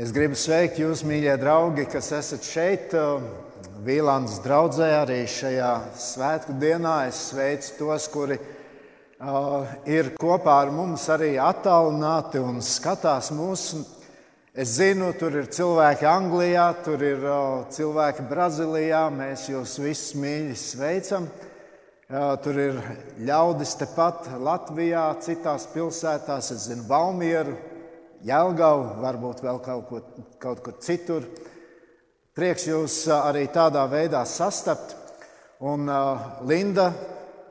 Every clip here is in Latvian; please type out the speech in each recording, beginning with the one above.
Es gribu sveikt jūs, mīļie draugi, kas esat šeit, Vīlandes draudzē, arī šajā svētku dienā. Es sveicu tos, kuri uh, ir kopā ar mums arī attālināti un skatās mūsu. Es zinu, tur ir cilvēki Anglijā, tur ir uh, cilvēki Brazīlijā. Mēs jūs visus mīļi sveicam. Uh, tur ir ļaudis tepat Latvijā, citās pilsētās, es zinu, Valmieru, Jēlgavu, varbūt vēl kaut, ko, kaut kur citur. Prieks jūs arī tādā veidā sastapt. Un Linda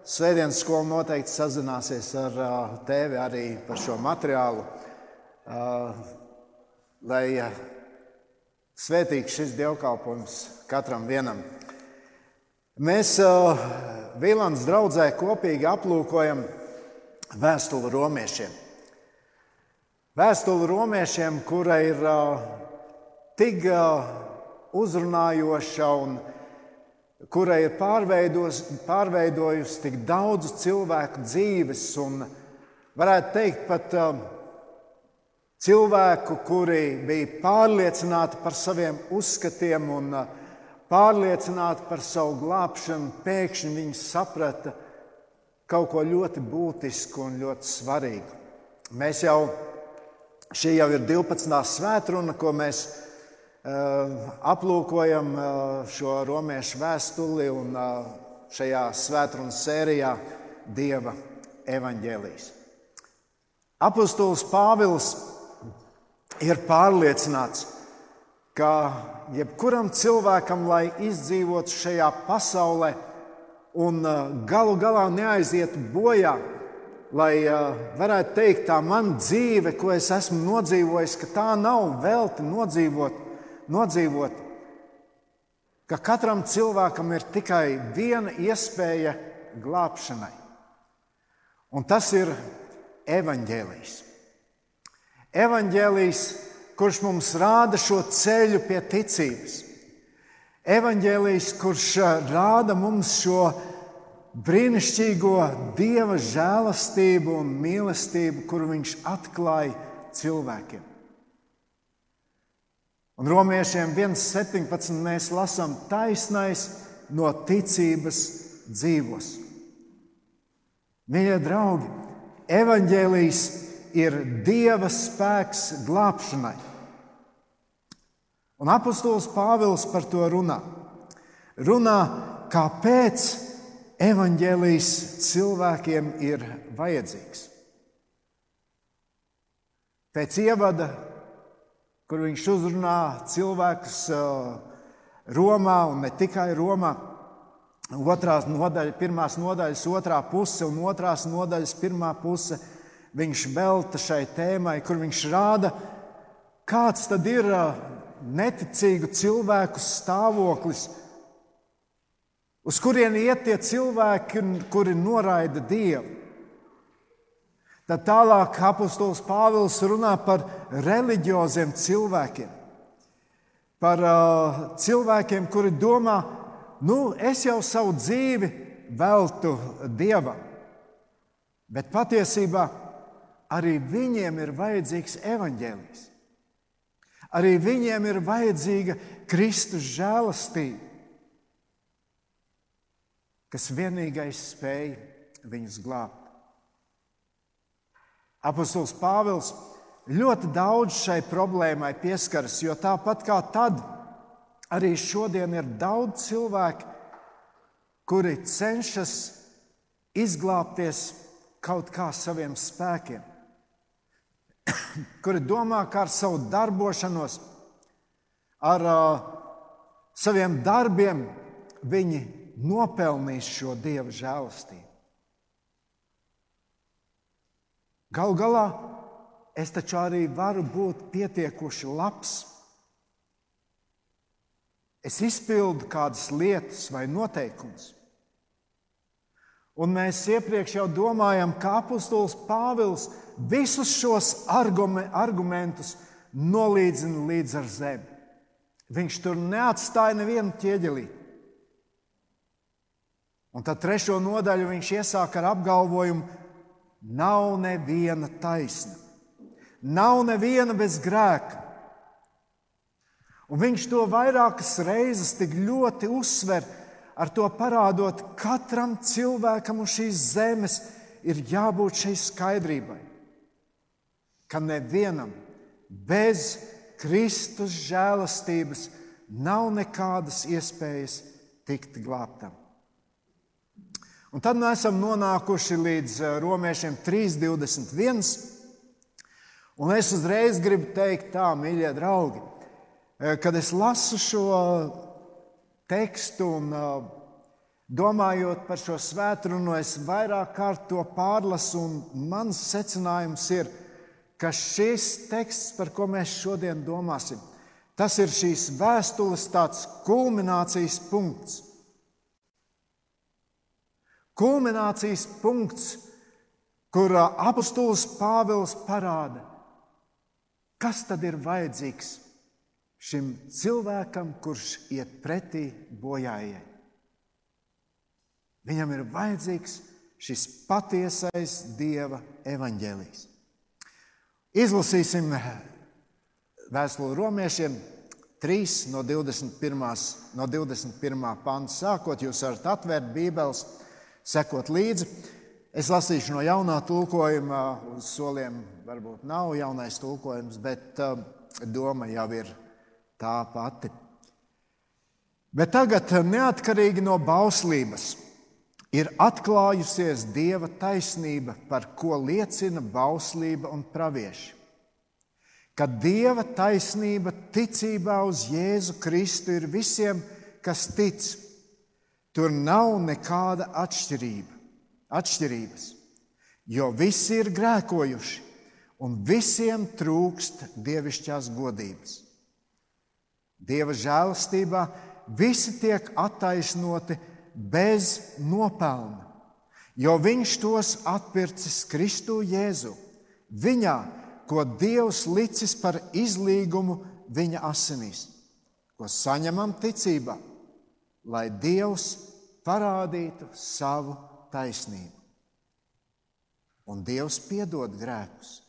Svētdienas skola noteikti sazināsies ar tevi arī par šo materiālu, lai svētīgs šis dievkalpojums katram vienam. Mēs Vīlandes draugzē kopīgi aplūkojam vēstuli romiešiem. Vēstule romiešiem, kura ir tik uzrunājoša un kura ir pārveidojusi tik daudzu cilvēku dzīves, un varētu teikt, pat cilvēku, kuri bija pārliecināti par saviem uzskatiem un pārliecināti par savu glābšanu, pēkšņi viņi saprata kaut ko ļoti būtisku un ļoti svarīgu. Mēs jau Šī jau ir 12. svētdiena, ko mēs uh, aplūkojam uh, šo romiešu vēstuli un uh, šajā svētdienas sērijā Dieva evaņģēlijas. Apostols Pāvils ir pārliecināts, ka jebkuram cilvēkam, lai izdzīvotu šajā pasaulē un galu galā neaizietu bojā, lai uh, varētu teikt, tā mana dzīve, ko es esmu nodzīvojis, ka tā nav velti nodzīvot, nodzīvot. Ka katram cilvēkam ir tikai viena iespēja glābšanai, un tas ir evaņģēlijs. Evaņģēlijs, kurš mums rāda šo ceļu pie ticības. Evaņģēlijs, kurš rāda mums šo ceļu brīnišķīgo dieva žēlastību un mīlestību, kuru viņš atklāja cilvēkiem. Un romiešiem 1,17 mēs lasām, taisnais no ticības dzīvos. Mīļie draugi, evaņģēlijs ir dieva spēks glābšanai. Un apustulis Pāvils par to runā. Runā, kāpēc evaņģēlijs cilvēkiem ir vajadzīgs. Pēc ievada, kur viņš uzrunā cilvēkus Romā un ne tikai Romā, otrās nodaļas, pirmās nodaļas otrā puse un otrās nodaļas pirmā puse, viņš velta šai tēmai, kur viņš rāda, kāds tad ir neticīgu cilvēku stāvoklis Uz kurien iet tie cilvēki, kuri noraida Dievu? Tad tālāk apustulis Pāvils runā par reliģioziem cilvēkiem. Par uh, cilvēkiem, kuri domā, nu, es jau savu dzīvi veltu Dievam. Bet patiesībā arī viņiem ir vajadzīgs evaņģēlijs. Arī viņiem ir vajadzīga Kristus žēlastība kas vienīgais spēj viņus glābt. Apostols Pāvils ļoti daudz šai problēmai pieskaras, jo tāpat kā tad, arī šodien ir daudz cilvēku, kuri cenšas izglābties kaut kā saviem spēkiem, kuri domā, ka ar savu darbošanos, ar uh, saviem darbiem viņi nopelnījis šo dieva žēlastību. Galu galā es taču arī varu būt pietiekuši labs. Es izpildu kādas lietas vai noteikumus. Un mēs iepriekš jau domājam, ka apustulis Pāvils visus šos argumentus nolīdzina līdz ar zemi. Viņš tur neatstāja nevienu ķieģelīti. Un tad trešo nodaļu viņš iesāk ar apgalvojumu: Nav neviena taisna, nav neviena bez grēka. Un viņš to vairākas reizes tik ļoti uzsver, ar to parādot, ka katram cilvēkam uz šīs zemes ir jābūt šai skaidrībai, ka nevienam bez Kristus žēlastības nav nekādas iespējas tikt glābtam. Un tad mēs esam nonākuši līdz eh, romiešiem 3,21. Un es uzreiz gribu teikt, tā, mīļie draugi, eh, kad es lasu šo tekstu un eh, domājot par šo svētkrunu, es vairāk kārt to pārlasu, un mans secinājums ir, ka šis teksts, par ko mēs šodien domāsim, tas ir šīs vēstules tāds kulminācijas punkts kulminācijas punkts, kur apustulis Pāvils parāda, kas tad ir vajadzīgs šim cilvēkam, kurš iet pretī bojājai. Viņam ir vajadzīgs šis patiesais Dieva evaņģēlijs. Izlasīsim vēstuli romiešiem 3 no 21. No 21. panta sākot. Jūs varat atvērt Bībeles sekot līdzi. Es lasīšu no jaunā tulkojuma, uz soliem varbūt nav jaunais tulkojums, bet uh, doma jau ir tā pati. Bet tagad, neatkarīgi no bauslības, ir atklājusies Dieva taisnība, par ko liecina bauslība un pravieši. Ka Dieva taisnība ticībā uz Jēzu Kristu ir visiem, kas tic, Tur nav nekāda atšķirība, atšķirības, jo visi ir grēkojuši un visiem trūkst dievišķās godības. Dieva žēlastībā visi tiek attaisnoti bez nopelna, jo Viņš tos atpircis Kristu Jēzu, Viņā, ko Dievs licis par izlīgumu Viņa asinīs, ko saņemam ticībā lai Dievs parādītu savu taisnību. Un Dievs piedod grēkus,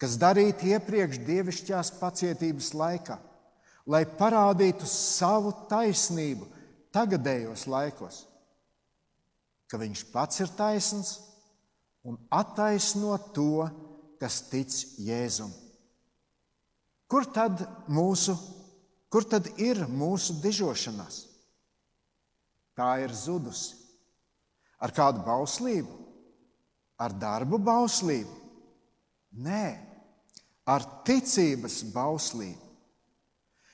kas darīti iepriekš dievišķās pacietības laikā, lai parādītu savu taisnību tagadējos laikos, ka Viņš pats ir taisns un attaisno to, kas tic Jēzum. Kur tad, mūsu, kur tad ir mūsu dižošanās? Tā ir zudusi. Ar kādu bauslību? Ar darbu bauslību? Nē, ar ticības bauslību.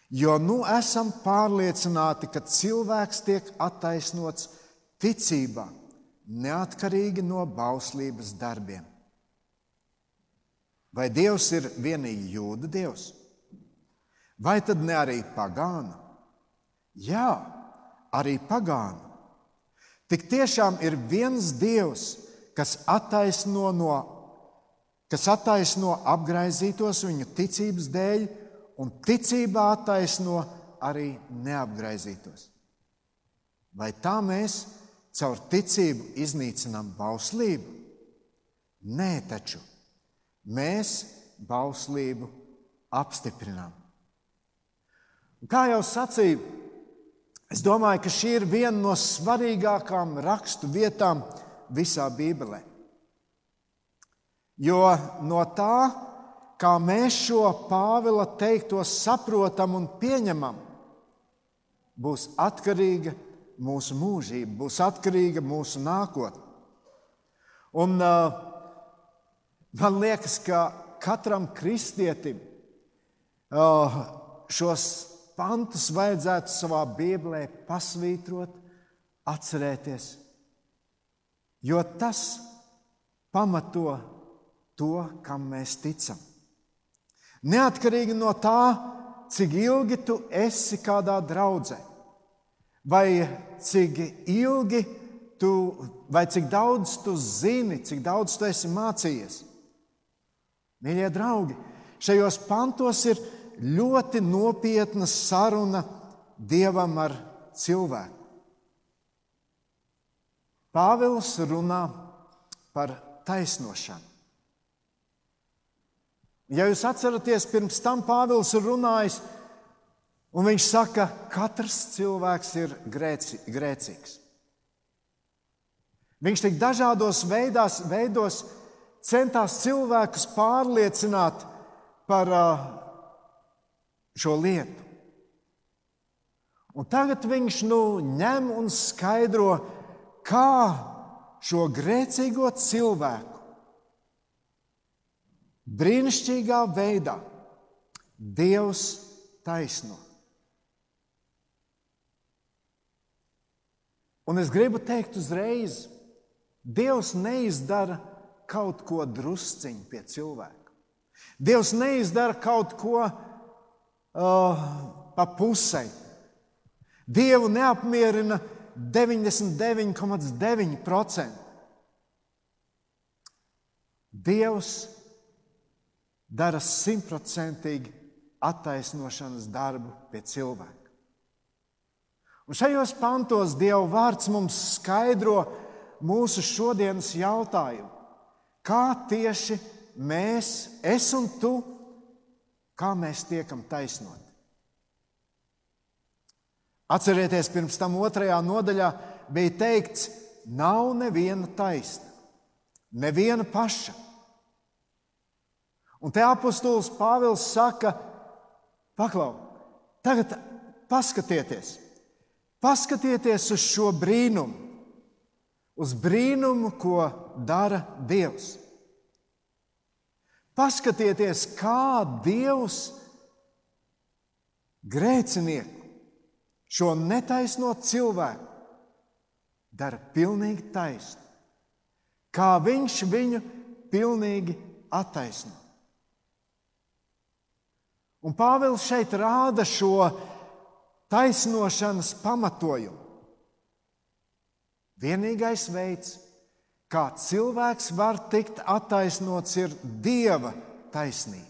Jo nu esam pārliecināti, ka cilvēks tiek attaisnots ticībā, neatkarīgi no bauslības darbiem. Vai Dievs ir vienīgi jūda Dievs? Vai tad ne arī pagāna? Jā, arī pagānu. Tik tiešām ir viens Dievs, kas attaisno, no, kas attaisno apgaizītos viņu ticības dēļ, un ticībā attaisno arī neapgaizītos. Vai tā mēs caur ticību iznīcinām bauslību? Nē, taču mēs bauslību apstiprinām. Kā jau sacīju, Es domāju, ka šī ir viena no svarīgākām rakstu vietām visā Bībelē. Jo no tā, kā mēs šo Pāvila teikto saprotam un pieņemam, būs atkarīga mūsu mūžība, būs atkarīga mūsu nākotne. Un, man liekas, ka katram kristietim šos pantus vajadzētu savā Bībelē pasvītrot, atcerēties, jo tas pamato to, kam mēs ticam. Neatkarīgi no tā, cik ilgi tu esi kādā draudzē, vai cik ilgi tu, vai cik daudz tu zini, cik daudz tu esi mācījies. Mīļie draugi, šajos pantos ir ļoti nopietna saruna dievam ar cilvēku. Pāvils runā par taisnošanu. Ja jūs atceraties, pirms tam Pāvils ir runājis Un viņš saka, ka katrs cilvēks ir grēci, grēcīgs. Viņš tik dažādos veidās, veidos centās cilvēkus pārliecināt par uh, šo lietu. Un tagad viņš nu ņem un skaidro, kā šo grēcīgo cilvēku brīnišķīgā veidā Dievs taisno. Un es gribu teikt uzreiz, Dievs neizdara kaut ko drusciņu pie cilvēka. Dievs neizdara kaut ko uh, pa pusei. Dievu neapmierina 99,9%. Dievs dara simtprocentīgi attaisnošanas darbu pie cilvēka. Un šajos pantos Dieva vārds mums skaidro mūsu šodienas jautājumu. Kā tieši mēs, es un tu, kā mēs tiekam taisnoti? Atcerieties, pirms tam otrajā nodaļā bija teikts, nav neviena taisna, neviena paša. Un te apustulis Pāvils saka, paklau, tagad paskatieties, paskatieties uz šo brīnumu, uz brīnumu, ko dara Dievs. Paskatieties, kā Dievs grēcinieku šo netaisno cilvēku dara pilnīgi taisnu, kā viņš viņu pilnīgi attaisno. Un Pāvils šeit rāda šo taisnošanas pamatojumu. Vienīgais veids, kā cilvēks var tikt attaisnots, ir Dieva taisnība.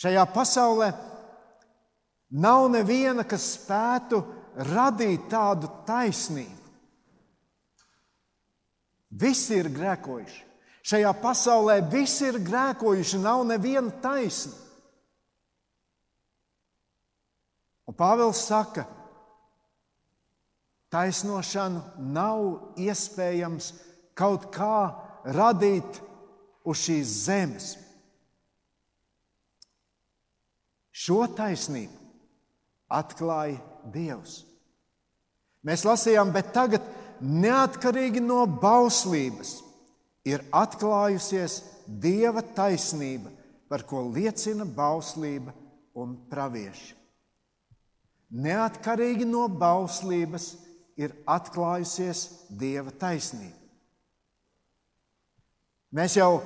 Šajā pasaulē Nav neviena, kas spētu radīt tādu taisnību. Visi ir grēkojuši. Šajā pasaulē visi ir grēkojuši, nav neviena taisna. Un Pāvils saka, taisnošanu nav iespējams kaut kā radīt uz šīs zemes. Šo taisnību atklāja Dievs. Mēs lasījām, bet tagad neatkarīgi no bauslības ir atklājusies Dieva taisnība, par ko liecina bauslība un pravieši. Neatkarīgi no bauslības ir atklājusies Dieva taisnība. Mēs jau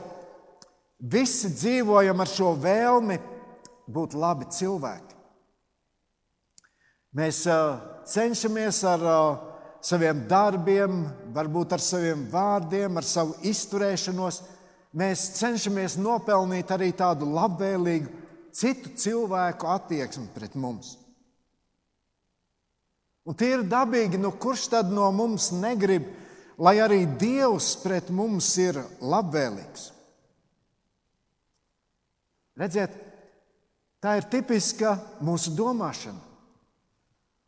visi dzīvojam ar šo vēlmi būt labi cilvēki. Mēs cenšamies ar saviem darbiem, varbūt ar saviem vārdiem, ar savu izturēšanos. Mēs cenšamies nopelnīt arī tādu labvēlīgu citu cilvēku attieksmi pret mums. Un tie ir dabīgi, nu kurš tad no mums negrib, lai arī Dievs pret mums ir labvēlīgs? Redziet, tā ir tipiska mūsu domāšana.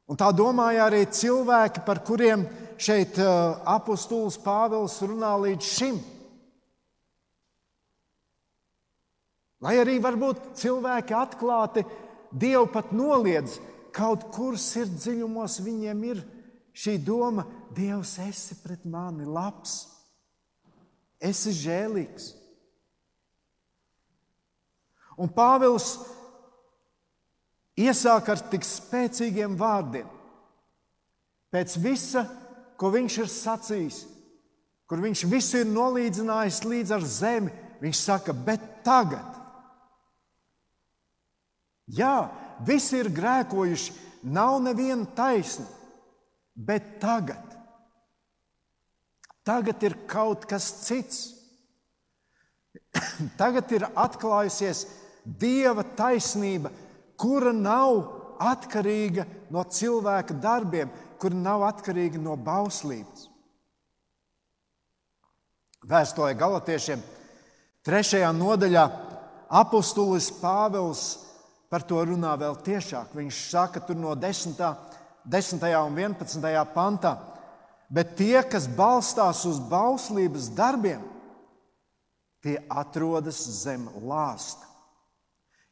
Un tā domāja arī cilvēki, par kuriem šeit uh, apustulis Pāvils runā līdz šim. Lai arī varbūt cilvēki atklāti Dievu pat noliedz, kaut kur sirdsdziļumos viņiem ir šī doma, Dievs, esi pret mani labs, esi žēlīgs. Un Pāvils iesāk ar tik spēcīgiem vārdiem. Pēc visa, ko viņš ir sacījis, kur viņš visu ir nolīdzinājis līdz ar zemi, viņš saka, bet tagad. Jā, visi ir grēkojuši, nav neviena taisna, bet tagad. Tagad ir kaut kas cits. Tagad ir atklājusies Dieva taisnība, kura nav atkarīga no cilvēka darbiem, kura nav atkarīga no bauslības. Vēstulē Galatiešiem, trešajā nodaļā, apustulis Pāvils par to runā vēl tiešāk. Viņš saka, tur no 10. 10. un 11. pantā, bet tie, kas balstās uz bauslības darbiem, tie atrodas zem lāsta.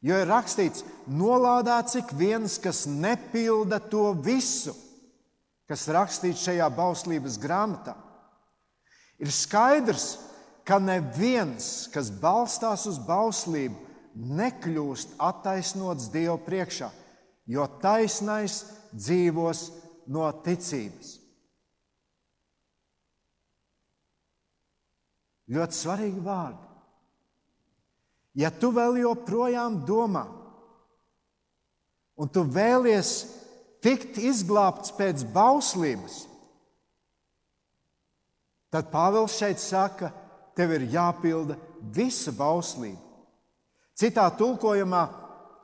Jo ir rakstīts, nolādēts ik viens, kas nepilda to visu, kas rakstīts šajā bauslības grāmatā. Ir skaidrs, ka neviens, kas balstās uz bauslību, nekļūst attaisnots Dieva priekšā, jo taisnais dzīvos no ticības. Ļoti svarīgi vārdi. Ja tu vēl joprojām domā, un tu vēlies tikt izglābts pēc bauslības, tad Pāvils šeit saka, tev ir jāpilda visa bauslība. Citā tulkojumā,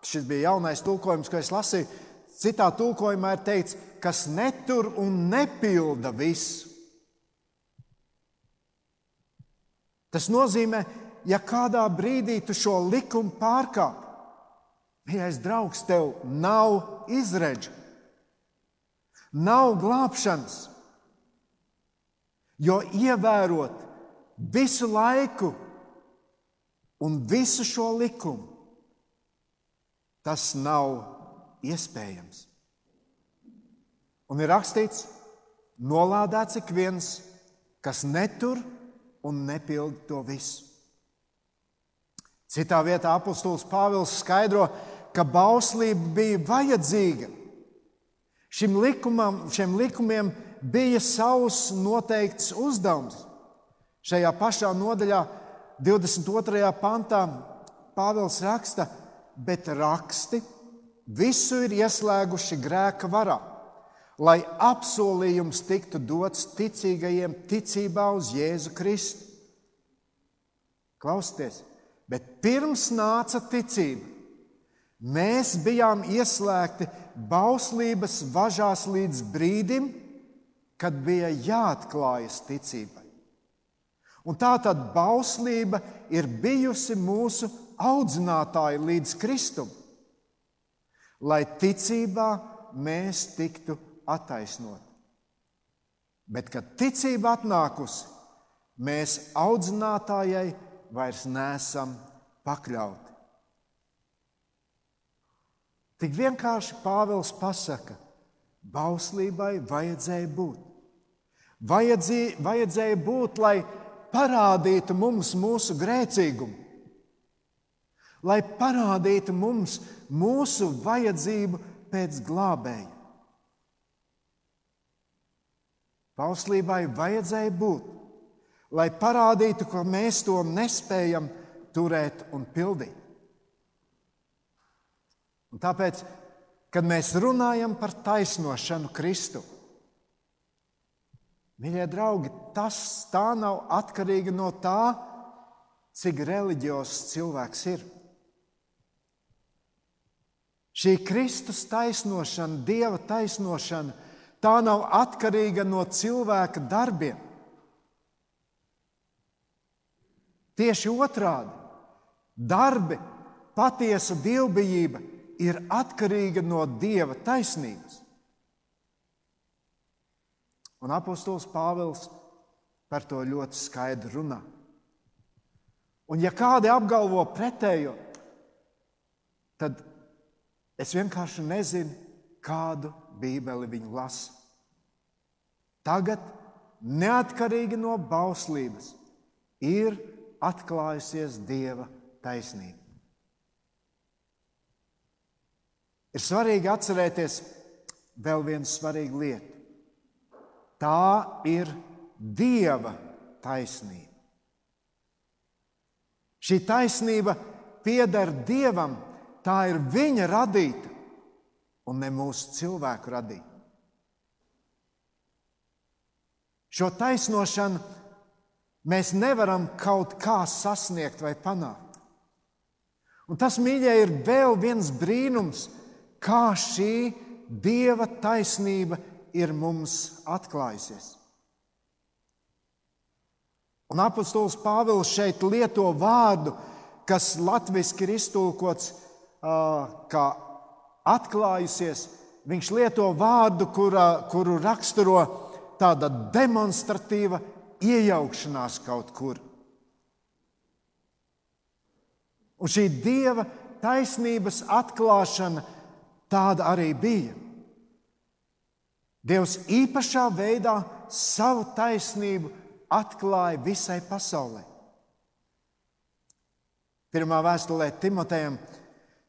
šis bija jaunais tulkojums, ko es lasīju, citā tulkojumā ir teikts, kas netur un nepilda visu. Tas nozīmē, ja kādā brīdī tu šo likumu pārkāp, mīļais draugs, tev nav izredzu, nav glābšanas. Jo ievērot visu laiku un visu šo likumu, tas nav iespējams. Un ir rakstīts, nolādēts ik viens, kas netur un nepild to visu. Citā vietā apustulis Pāvils skaidro, ka bauslība bija vajadzīga. Šim likumam, šiem likumiem bija savs noteikts uzdevums. Šajā pašā nodaļā, 22. pantā, Pāvils raksta, bet raksti visu ir ieslēguši grēka varā, lai apsolījums tiktu dots ticīgajiem ticībā uz Jēzu Kristu. Klausieties! Bet pirms nāca ticība, mēs bijām ieslēgti bauslības važās līdz brīdim, kad bija jāatklājas ticībai. Un tā tad bauslība ir bijusi mūsu audzinātāja līdz Kristum, lai ticībā mēs tiktu attaisnoti. Bet, kad ticība atnākusi, mēs audzinātājai vairs nesam pakļauti. Tik vienkārši Pāvils pasaka, bauslībai vajadzēja būt. Vajadzēja, vajadzēja būt, lai parādītu mums mūsu grēcīgumu, lai parādītu mums mūsu vajadzību pēc glābēja. Bauslībai vajadzēja būt, lai parādītu, ka mēs to nespējam turēt un pildīt. Un tāpēc, kad mēs runājam par taisnošanu Kristu, mīļie draugi, tas tā nav atkarīga no tā, cik reliģiozs cilvēks ir. Šī Kristus taisnošana, Dieva taisnošana, tā nav atkarīga no cilvēka darbiem. Tieši otrādi - darbi, patiesa dievbijība ir atkarīga no dieva taisnības. Un apostols Pāvils par to ļoti skaidri runā. Un, ja kādi apgalvo pretējo, tad es vienkārši nezinu, kādu bībeli viņi lasa. Tagad, neatkarīgi no bauslības, ir atklājusies Dieva taisnība. Ir svarīgi atcerēties vēl vienu svarīgu lietu. Tā ir Dieva taisnība. Šī taisnība pieder Dievam, tā ir Viņa radīta un ne mūsu cilvēku radīta. Šo taisnošanu mēs nevaram kaut kā sasniegt vai panākt. Un tas, mīļie, ir vēl viens brīnums, kā šī dieva taisnība ir mums atklājusies. Un apustulis Pāvils šeit lieto vārdu, kas latviešu ir iztulkots kā atklājusies. Viņš lieto vārdu, kura, kuru raksturo tāda demonstratīva iejaukšanās kaut kur. Un šī dieva taisnības atklāšana tāda arī bija. Dievs īpašā veidā savu taisnību atklāja visai pasaulē. Pirmā vēstulē Timotejam,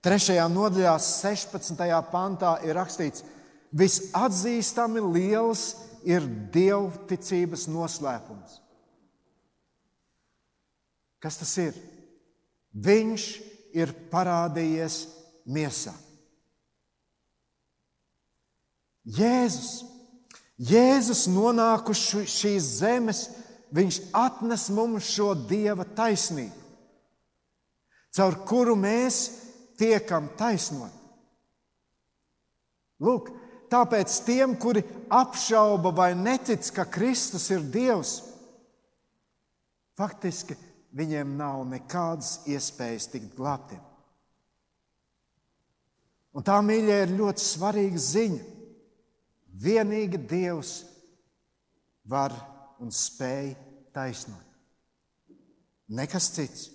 3. nodaļā, 16. pantā ir rakstīts, visatzīstami liels ir dievticības noslēpums. Kas tas ir? Viņš ir parādījies miesā. Jēzus, Jēzus nonākuši šīs zemes, viņš atnes mums šo dieva taisnību, caur kuru mēs tiekam taisnot. Lūk, tāpēc tiem, kuri apšauba vai netic, ka Kristus ir Dievs, faktiski viņiem nav nekādas iespējas tikt glābtiem. Un tā, mīļie, ir ļoti svarīga ziņa. Vienīgi Dievs var un spēj taisnot. Nekas cits.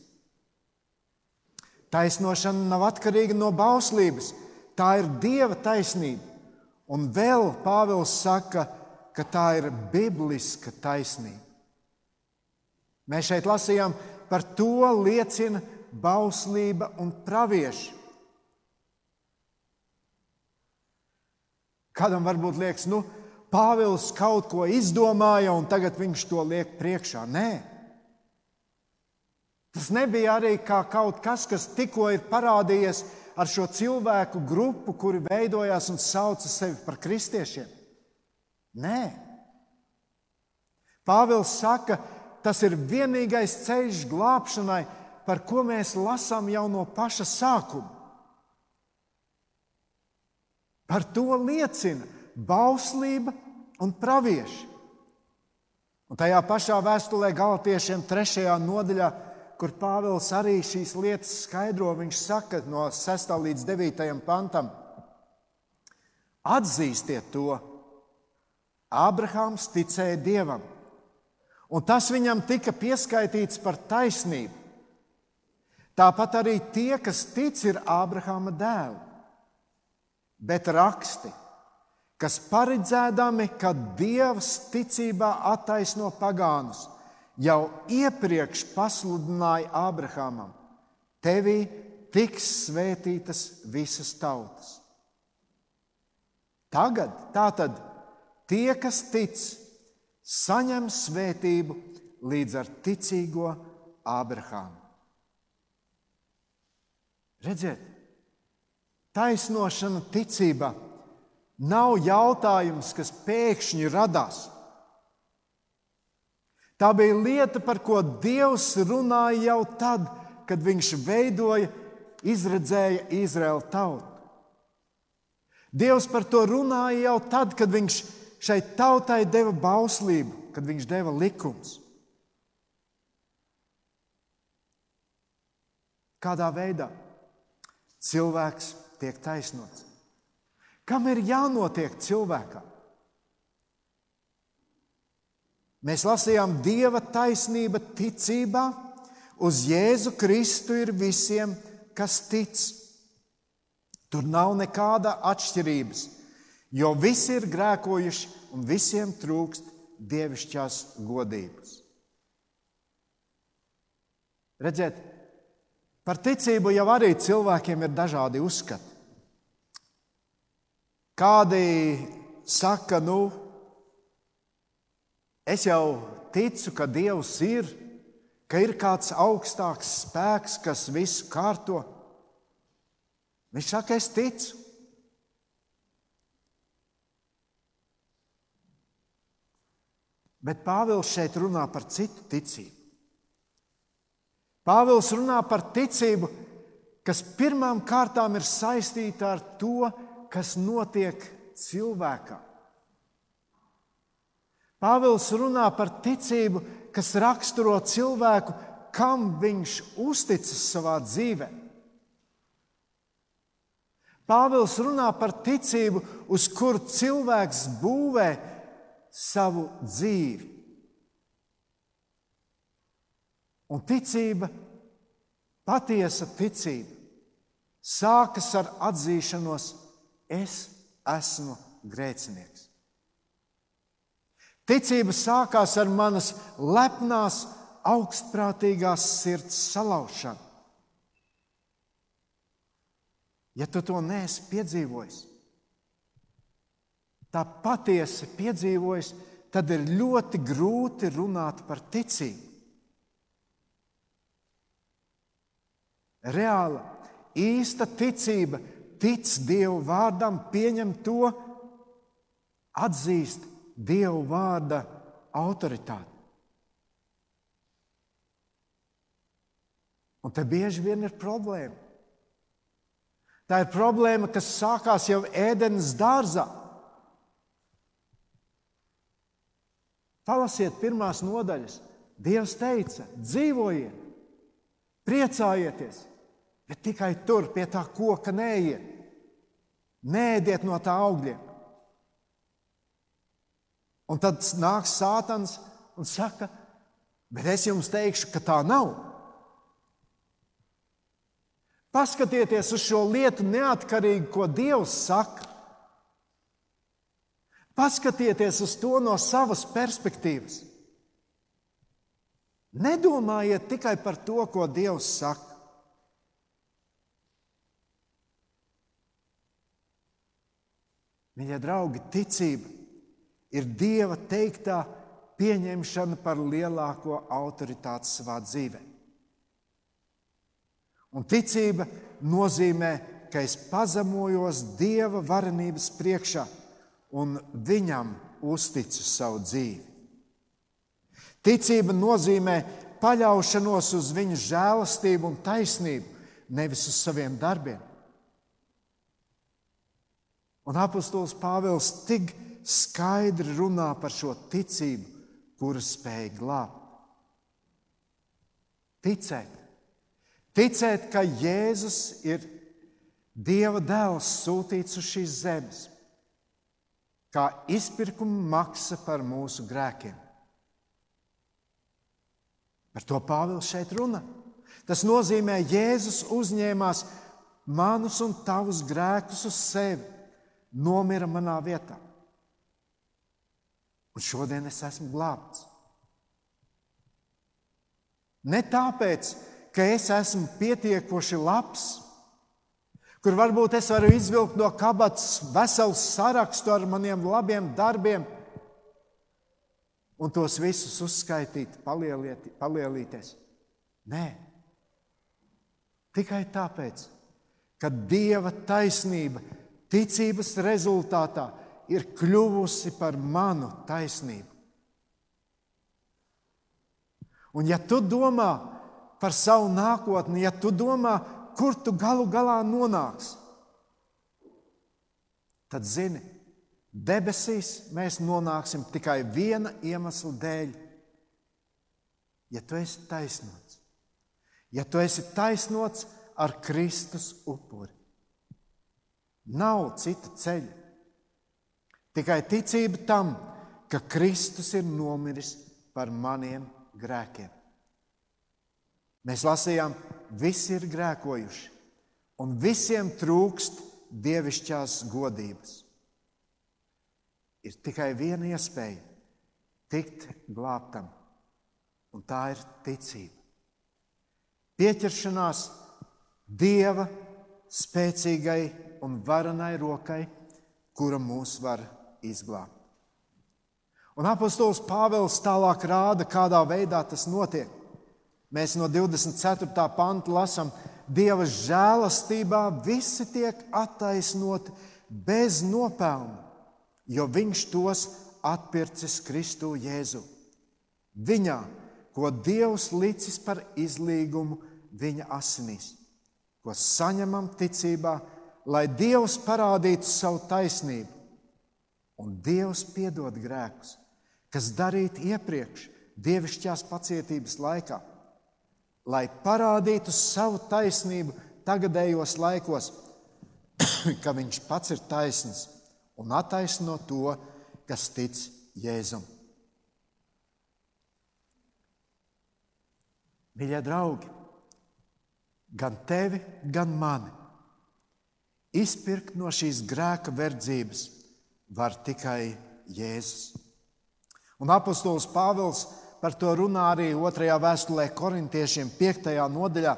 Taisnošana nav atkarīga no bauslības. Tā ir Dieva taisnība. Un vēl Pāvils saka, ka tā ir bibliska taisnība. Mēs šeit lasījām par to liecina bauslība un pravieši. Kādam varbūt liekas, nu, Pāvils kaut ko izdomāja, un tagad viņš to liek priekšā. Nē, tas nebija arī kā kaut kas, kas tikko ir parādījies ar šo cilvēku grupu, kuri veidojās un sauca sevi par kristiešiem. Nē, Pāvils saka, tas ir vienīgais ceļš glābšanai, par ko mēs lasām jau no paša sākuma. Par to liecina bauslība un pravieši. Un tajā pašā vēstulē Galatiešiem, trešajā nodaļā, kur Pāvils arī šīs lietas skaidro, viņš saka no 6. līdz 9. pantam: Atzīstiet to! Abrahāms ticēja Dievam, un tas viņam tika pieskaitīts par taisnību. Tāpat arī tie, kas tic, ir Abrahāma dēli bet raksti, kas paredzēdami, ka Dievs ticībā attaisno pagānus, jau iepriekš pasludināja Abrahamam: Tevī tiks svētītas visas tautas. Tagad, tātad, tie, kas tic, saņem svētību līdz ar ticīgo Abrahāmu. Redziet, Taisnošana ticībā nav jautājums, kas pēkšņi radās. Tā bija lieta, par ko Dievs runāja jau tad, kad Viņš veidoja, izredzēja Izraēlu tautu. Dievs par to runāja jau tad, kad Viņš šai tautai deva bauslību, kad Viņš deva likumus. Kādā veidā cilvēks tiek taisnots. Kam ir jānotiek cilvēkam? Mēs lasījām, Dieva taisnība ticībā uz Jēzu Kristu ir visiem, kas tic. Tur nav nekāda atšķirības, jo visi ir grēkojuši un visiem trūkst dievišķās godības. Redziet, Par ticību jau arī cilvēkiem ir dažādi uzskati. Kādi saka, nu, es jau ticu, ka Dievs ir, ka ir kāds augstāks spēks, kas visu kārto. Viņš saka, es ticu. Bet Pāvils šeit runā par citu ticību. Pāvils runā par ticību, kas pirmām kārtām ir saistīta ar to, kas notiek cilvēkā. Pāvils runā par ticību, kas raksturo cilvēku, kam viņš uzticas savā dzīvē. Pāvils runā par ticību, uz kuru cilvēks būvē savu dzīvi. Un ticība, patiesa ticība, sākas ar atzīšanos, es esmu grēcinieks. Ticība sākās ar manas lepnās, augstprātīgās sirds salaušanu. Ja tu to neesi piedzīvojis, tā patiesi piedzīvojis, tad ir ļoti grūti runāt par ticību. Reāla, īsta ticība tic Dieva vārdam, pieņem to, atzīst Dieva vārda autoritāti. Un te bieži vien ir problēma. Tā ir problēma, kas sākās jau ēdenes dārzā. Palasiet pirmās nodaļas. Dievs teica, dzīvojiet, priecājieties, bet tikai tur pie tā koka neiet. Nēdiet no tā augļiem. Un tad nāks sātans un saka, bet es jums teikšu, ka tā nav. Paskatieties uz šo lietu neatkarīgi, ko Dievs saka. Paskatieties uz to no savas perspektīvas. Nedomājiet tikai par to, ko Dievs saka. Mīļie draugi, ticība ir Dieva teiktā pieņemšana par lielāko autoritāti savā dzīvē. Un ticība nozīmē, ka es pazemojos Dieva varenības priekšā un Viņam uzticu savu dzīvi. Ticība nozīmē paļaušanos uz Viņa žēlastību un taisnību, nevis uz saviem darbiem. Un apustulis Pāvils tik skaidri runā par šo ticību, kura spēj glābt. Ticēt, Ticēt, ka Jēzus ir Dieva dēls sūtīts uz šīs zemes, kā izpirkuma maksa par mūsu grēkiem. Par to Pāvils šeit runā. Tas nozīmē, ka Jēzus uzņēmās manus un tavus grēkus uz sevi, nomira manā vietā. Un šodien es esmu glābts. Ne tāpēc, ka es esmu pietiekoši labs, kur varbūt es varu izvilkt no kabatas veselu sarakstu ar maniem labiem darbiem un tos visus uzskaitīt, palielīties. Nē, tikai tāpēc, ka Dieva taisnība ticības rezultātā ir kļuvusi par manu taisnību. Un ja tu domā, par savu nākotni, ja tu domā, kur tu galu galā nonāksi. Tad zini, debesīs mēs nonāksim tikai viena iemesla dēļ. Ja tu esi taisnots, ja tu esi taisnots ar Kristus upuri, nav cita ceļa. Tikai ticība tam, ka Kristus ir nomiris par maniem grēkiem. Mēs lasījām, visi ir grēkojuši, un visiem trūkst dievišķās godības. Ir tikai viena iespēja tikt glābtam, un tā ir ticība. Pieķeršanās Dieva spēcīgai un varenai rokai, kura mūs var izglābt. Un apostols Pāvils tālāk rāda, kādā veidā tas notiek. Mēs no 24. panta lasām, Dieva žēlastībā visi tiek attaisnoti bez nopelna, jo Viņš tos atpircis Kristu Jēzu. Viņā, ko Dievs licis par izlīgumu viņa asinīs, ko saņemam ticībā, lai Dievs parādītu savu taisnību, un Dievs piedod grēkus, kas darīti iepriekš, dievišķās pacietības laikā lai parādītu savu taisnību tagadējos laikos, ka viņš pats ir taisns un attaisno to, kas tic Jēzum. Mīļie draugi, gan tevi, gan mani izpirkt no šīs grēka verdzības var tikai Jēzus. Un apustulis Pāvils par to runā arī otrajā vēstulē korintiešiem, 5. nodaļā.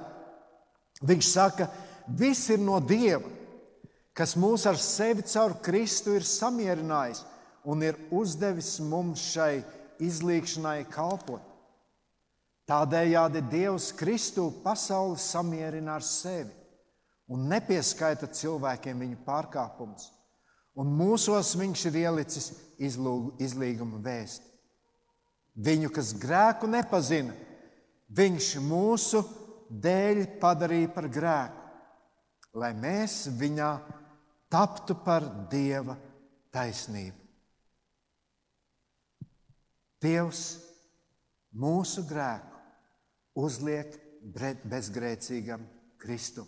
Viņš saka, viss ir no Dieva, kas mūs ar sevi caur Kristu ir samierinājis un ir uzdevis mums šai izlīkšanai kalpot. Tādējādi Dievs Kristu pasauli samierina ar sevi un nepieskaita cilvēkiem viņu pārkāpumus. Un mūsos viņš ir ielicis izlīguma vēstu. Viņu, kas grēku nepazina, viņš mūsu dēļ padarīja par grēku, lai mēs viņā taptu par dieva taisnību. Dievs mūsu grēku uzliek bezgrēcīgam Kristum.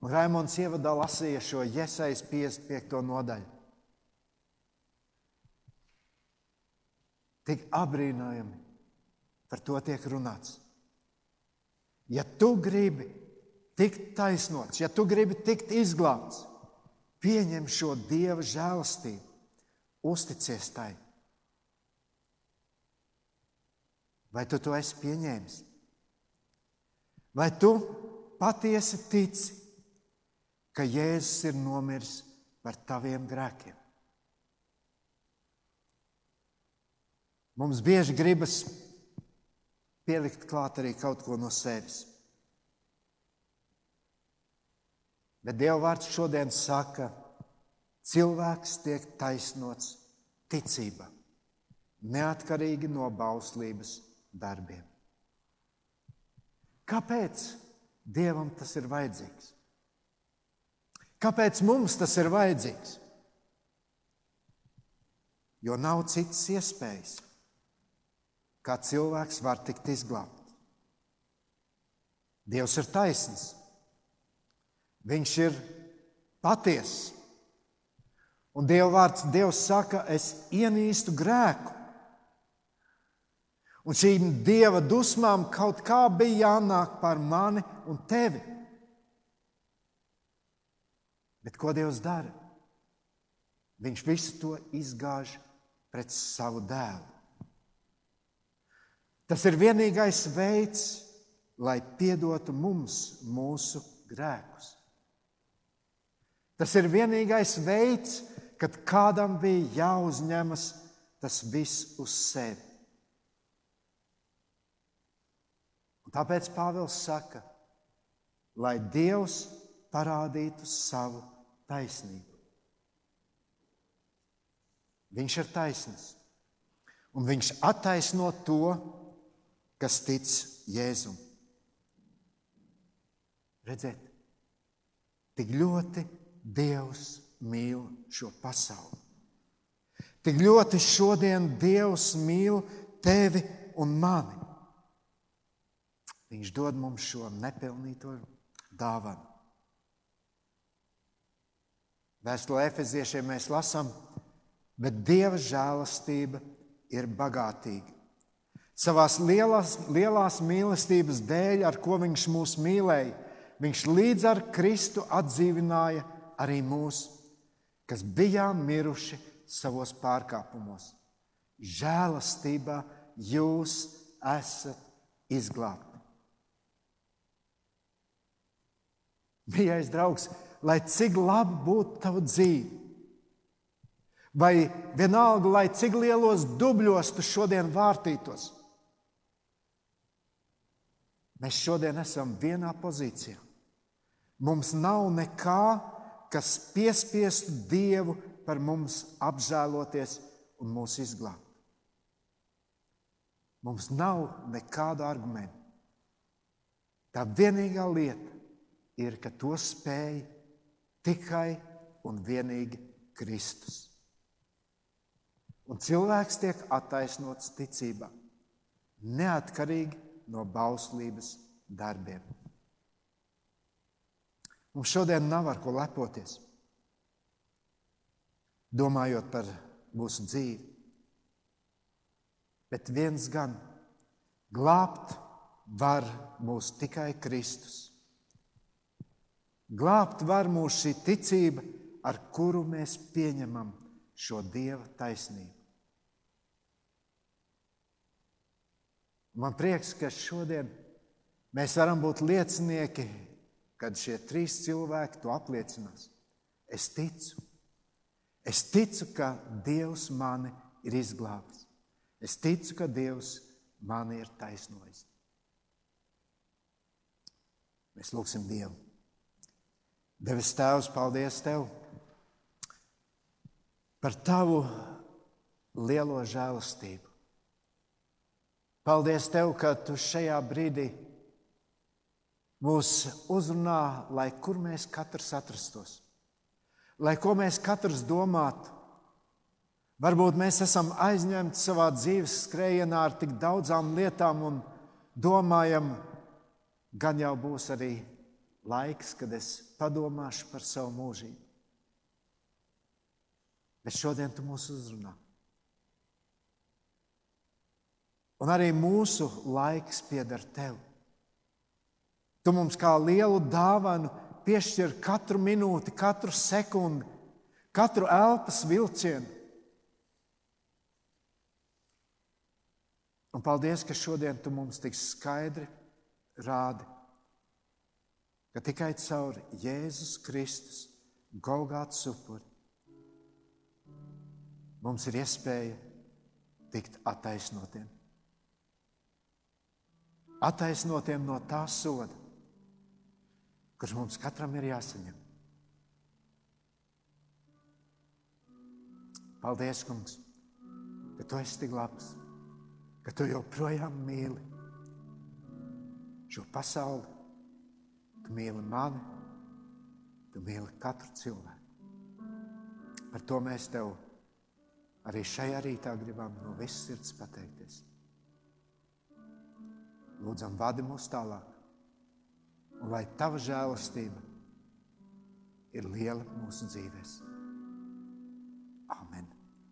Un Raimons ievadā lasīja šo Iesaijas 55. nodaļu. Tik apbrīnojami par to tiek runāts. Ja tu gribi tikt taisnots, ja tu gribi tikt izglābts, pieņem šo dieva žēlastību, uzticies tai. Vai tu to esi pieņēmis? Vai tu patiesi tici, ka Jēzus ir nomiris par taviem grēkiem? Mums bieži gribas pielikt klāt arī kaut ko no sevis. Bet Dieva vārds šodien saka, cilvēks tiek taisnots ticībā, neatkarīgi no bauslības darbiem. Kāpēc Dievam tas ir vajadzīgs? Kāpēc mums tas ir vajadzīgs? Jo nav citas iespējas, kā cilvēks var tikt izglābts. Dievs ir taisnīgs. Viņš ir patiess. Un Dieva vārds, Dievs saka, es ienīstu grēku. Un šīm dieva dusmām kaut kā bija jānāk par mani un tevi. Bet ko Dievs dara? Viņš visu to izgāž pret savu dēlu. Tas ir vienīgais veids, lai piedotu mums mūsu grēkus. Tas ir vienīgais veids, kad kādam bija jāuzņemas tas viss uz sevi. Tāpēc Pāvils saka, lai Dievs parādītu savu taisnību. Viņš ir taisnīgs, un viņš attaisno to, kas tic Jēzum. Redziet, tik ļoti Dievs mīl šo pasauli. Tik ļoti šodien Dievs mīl tevi un mani. Viņš dod mums šo nepelnīto dāvanu. Vēstulē Efeziešiem mēs lasām, bet Dieva žēlastība ir bagātīga. Savās lielās, lielās mīlestības dēļ, ar ko Viņš mūs mīlēja, Viņš līdz ar Kristu atdzīvināja arī mūs, kas bijām miruši savos pārkāpumos. Žēlastībā jūs esat izglābti. Mīļais draugs, lai cik labi būtu tava dzīve, vai vienalga, lai cik lielos dubļos tu šodien vārtītos, mēs šodien esam vienā pozīcijā. Mums nav nekā, kas piespiestu Dievu par mums apžēloties un mūs izglābt. Mums nav nekāda argumenta. Tā vienīgā lieta, ir, ka to spēj tikai un vienīgi Kristus. Un cilvēks tiek attaisnots ticībā, neatkarīgi no bauslības darbiem. Mums šodien nav ar ko lepoties. Domājot par mūsu dzīvi. Bet viens gan glābt var mūs tikai Kristus. Glābt var mūs šī ticība, ar kuru mēs pieņemam šo Dieva taisnību. Man prieks, ka šodien mēs varam būt liecinieki, kad šie trīs cilvēki to apliecinās. Es ticu, es ticu, ka Dievs mani ir izglābis. Es ticu, ka Dievs mani ir taisnojis. Mēs lūgsim Dievu. Devis Tēvs, paldies Tev par Tavu lielo žēlastību. Paldies Tev, ka Tu šajā brīdī mūs uzrunā, lai kur mēs katrs atrastos, lai ko mēs katrs domātu. Varbūt mēs esam aizņemti savā dzīves skrējienā ar tik daudzām lietām un domājam, gan jau būs arī laiks, kad es padomāšu par savu mūžību. Bet šodien tu mūs uzrunā. Un arī mūsu laiks pieder tev. Tu mums kā lielu dāvanu piešķir katru minūti, katru sekundi, katru elpas vilcienu. Un paldies, ka šodien tu mums tik skaidri rādi, ka tikai caur Jēzus Kristus Golgāts upuri mums ir iespēja tikt attaisnotiem attaisnotiem no tā soda, kurš mums katram ir jāsaņem. Paldies, Kungs, ka Tu esi tik labs, ka Tu joprojām mīli šo pasauli. Tu mīli mani, Tu mīli katru cilvēku. Par to mēs Tev arī šajā rītā gribam no visas sirds pateikties. Lūdzam, vadi mūs tālāk. Un lai tava žēlastība ir liela mūsu dzīvēm.